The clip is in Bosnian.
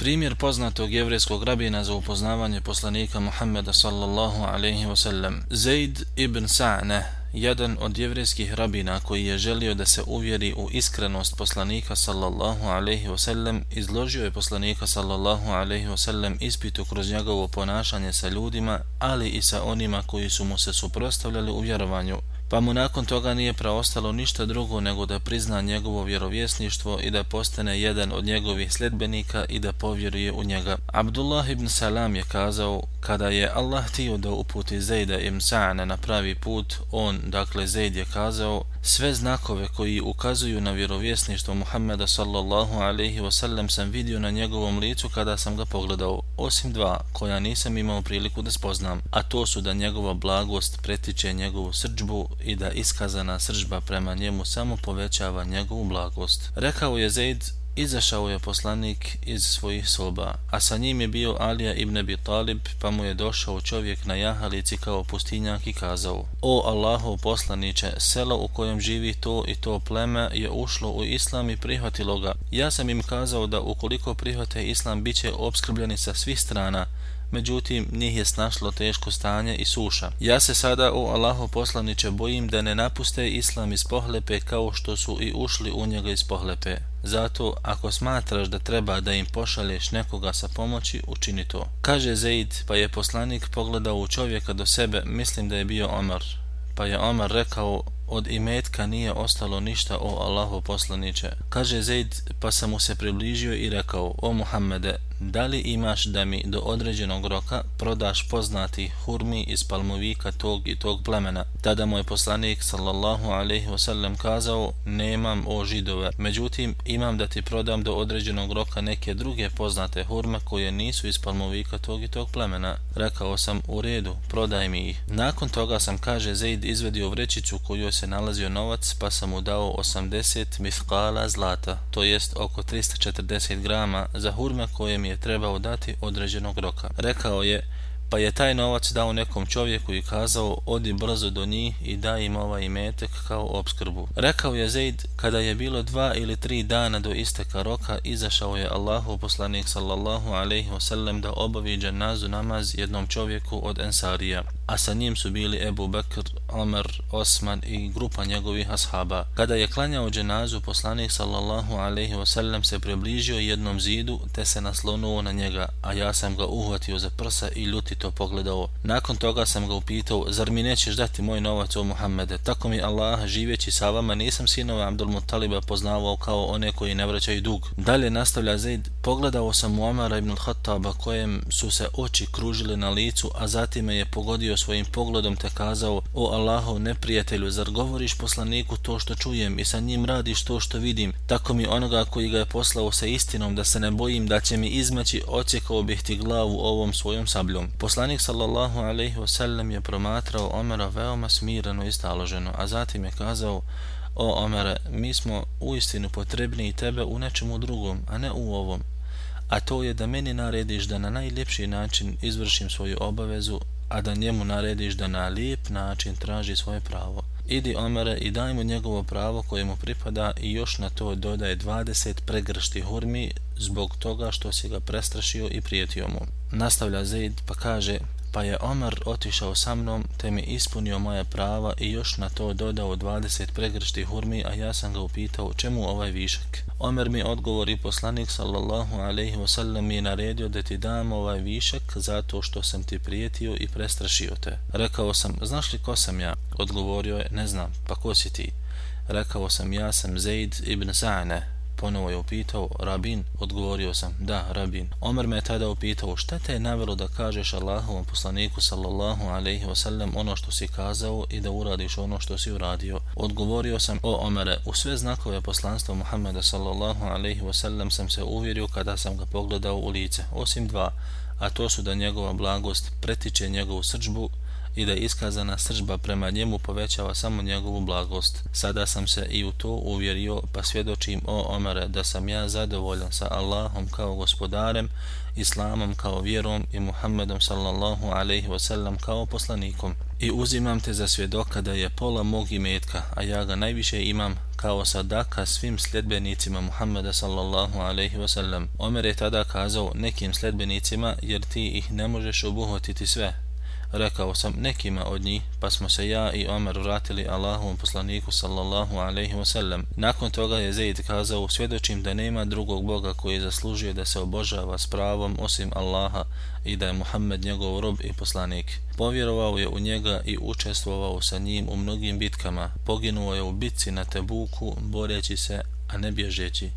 Primjer poznatog jevrijskog rabina za upoznavanje poslanika Muhammeda sallallahu alaihi wasallam. Zaid ibn Sa'ne, jedan od jevrijskih rabina koji je želio da se uvjeri u iskrenost poslanika sallallahu alaihi wasallam, izložio je poslanika sallallahu alaihi wasallam ispitu kroz njegovo ponašanje sa ljudima, ali i sa onima koji su mu se suprostavljali u vjerovanju pa mu nakon toga nije preostalo ništa drugo nego da prizna njegovo vjerovjesništvo i da postane jedan od njegovih sljedbenika i da povjeruje u njega. Abdullah ibn Salam je kazao, kada je Allah htio da uputi Zejda ibn Sa'ana na pravi put, on, dakle Zejd je kazao, sve znakove koji ukazuju na vjerovjesništvo Muhammeda sallallahu alaihi wasallam sam vidio na njegovom licu kada sam ga pogledao, osim dva koja nisam imao priliku da spoznam, a to su da njegova blagost pretiče njegovu srđbu i da iskazana sržba prema njemu samo povećava njegovu blagost. Rekao je Zaid, izašao je poslanik iz svojih soba, a sa njim je bio Alija ibn Abi Talib, pa mu je došao čovjek na jahalici kao pustinjak i kazao, O Allahov poslaniće, selo u kojem živi to i to pleme je ušlo u islam i prihvatilo ga. Ja sam im kazao da ukoliko prihvate islam, bit će obskrbljeni sa svih strana, međutim njih je snašlo teško stanje i suša. Ja se sada o Allahu poslaniće bojim da ne napuste islam iz pohlepe kao što su i ušli u njega iz pohlepe. Zato, ako smatraš da treba da im pošalješ nekoga sa pomoći, učini to. Kaže Zaid, pa je poslanik pogledao u čovjeka do sebe, mislim da je bio Omar. Pa je Omar rekao, od imetka nije ostalo ništa o Allahu poslaniće. Kaže Zaid, pa sam mu se približio i rekao, o Muhammede, da li imaš da mi do određenog roka prodaš poznati hurmi iz palmovika tog i tog plemena? Tada moj poslanik sallallahu alaihi wasallam kazao, nemam o židove, međutim imam da ti prodam do određenog roka neke druge poznate hurme koje nisu iz palmovika tog i tog plemena. Rekao sam, u redu, prodaj mi ih. Nakon toga sam, kaže Zaid, izvedio vrećicu koju se nalazio novac, pa sam mu dao 80 mifkala zlata, to jest oko 340 grama, za hurme koje mi je trebao dati određenog roka. Rekao je, pa je taj novac dao nekom čovjeku i kazao, odi brzo do njih i daj im ovaj imetek kao obskrbu. Rekao je Zaid, kada je bilo dva ili tri dana do isteka roka, izašao je Allahu poslanik sallallahu alaihi wasallam da obavi dženazu namaz jednom čovjeku od Ensarija a sa njim su bili Ebu Bekr, Omer, Osman i grupa njegovih ashaba. Kada je klanjao dženazu, poslanik sallallahu alaihi wasallam se približio jednom zidu te se naslonuo na njega, a ja sam ga uhvatio za prsa i ljutito pogledao. Nakon toga sam ga upitao, zar mi nećeš dati moj novac o Muhammede? Tako mi Allah, živeći sa vama, nisam sinove Abdul Muttaliba poznavao kao one koji ne vraćaju dug. Dalje nastavlja Zaid, pogledao sam Muamara Omara ibn Khattaba kojem su se oči kružile na licu, a zatim me je pogodio svojim pogledom te kazao, o Allahov neprijatelju, zar govoriš poslaniku to što čujem i sa njim radiš to što vidim, tako mi onoga koji ga je poslao sa istinom da se ne bojim da će mi izmaći, ocjekao bih ti glavu ovom svojom sabljom. Poslanik sallallahu alaihi wasallam je promatrao Omera veoma smirano i staloženo, a zatim je kazao, O Omere, mi smo u istinu potrebni i tebe u nečemu drugom, a ne u ovom. A to je da meni narediš da na najljepši način izvršim svoju obavezu a da njemu narediš da na lijep način traži svoje pravo. Idi Omere i daj mu njegovo pravo koje mu pripada i još na to dodaje 20 pregršti hurmi zbog toga što si ga prestrašio i prijetio mu. Nastavlja Zaid pa kaže, pa je Omer otišao sa mnom te mi ispunio moje prava i još na to dodao 20 pregršti hurmi, a ja sam ga upitao čemu ovaj višak. Omer mi odgovori poslanik sallallahu alaihi wasallam mi je naredio da ti dam ovaj višak zato što sam ti prijetio i prestrašio te. Rekao sam, znaš li ko sam ja? Odgovorio je, ne znam, pa ko si ti? Rekao sam, ja sam Zaid ibn Sa'ne, ponovo je upitao, rabin, odgovorio sam, da, rabin. Omer me je tada upitao, šta te je navelo da kažeš Allahovom poslaniku sallallahu alaihi wasallam ono što si kazao i da uradiš ono što si uradio? Odgovorio sam, o Omere, u sve znakove poslanstva Muhammeda sallallahu alaihi wasallam sam se uvjerio kada sam ga pogledao u lice, osim dva, a to su da njegova blagost pretiče njegovu srđbu i da iskazana sržba prema njemu povećava samo njegovu blagost. Sada sam se i u to uvjerio, pa svjedočim o Omere da sam ja zadovoljan sa Allahom kao gospodarem, Islamom kao vjerom i Muhammedom sallallahu alaihi wasallam kao poslanikom. I uzimam te za svjedoka da je pola mog imetka, a ja ga najviše imam kao sadaka svim sljedbenicima Muhammeda sallallahu alaihi wasallam. Omer je tada kazao nekim sljedbenicima jer ti ih ne možeš obuhvatiti sve, rekao sam nekima od njih, pa smo se ja i Omer vratili Allahovom poslaniku sallallahu alaihi wasallam. Nakon toga je Zaid kazao, svjedočim da nema drugog Boga koji je zaslužio da se obožava s pravom osim Allaha i da je Muhammed njegov rob i poslanik. Povjerovao je u njega i učestvovao sa njim u mnogim bitkama. Poginuo je u bitci na Tebuku, boreći se, a ne bježeći.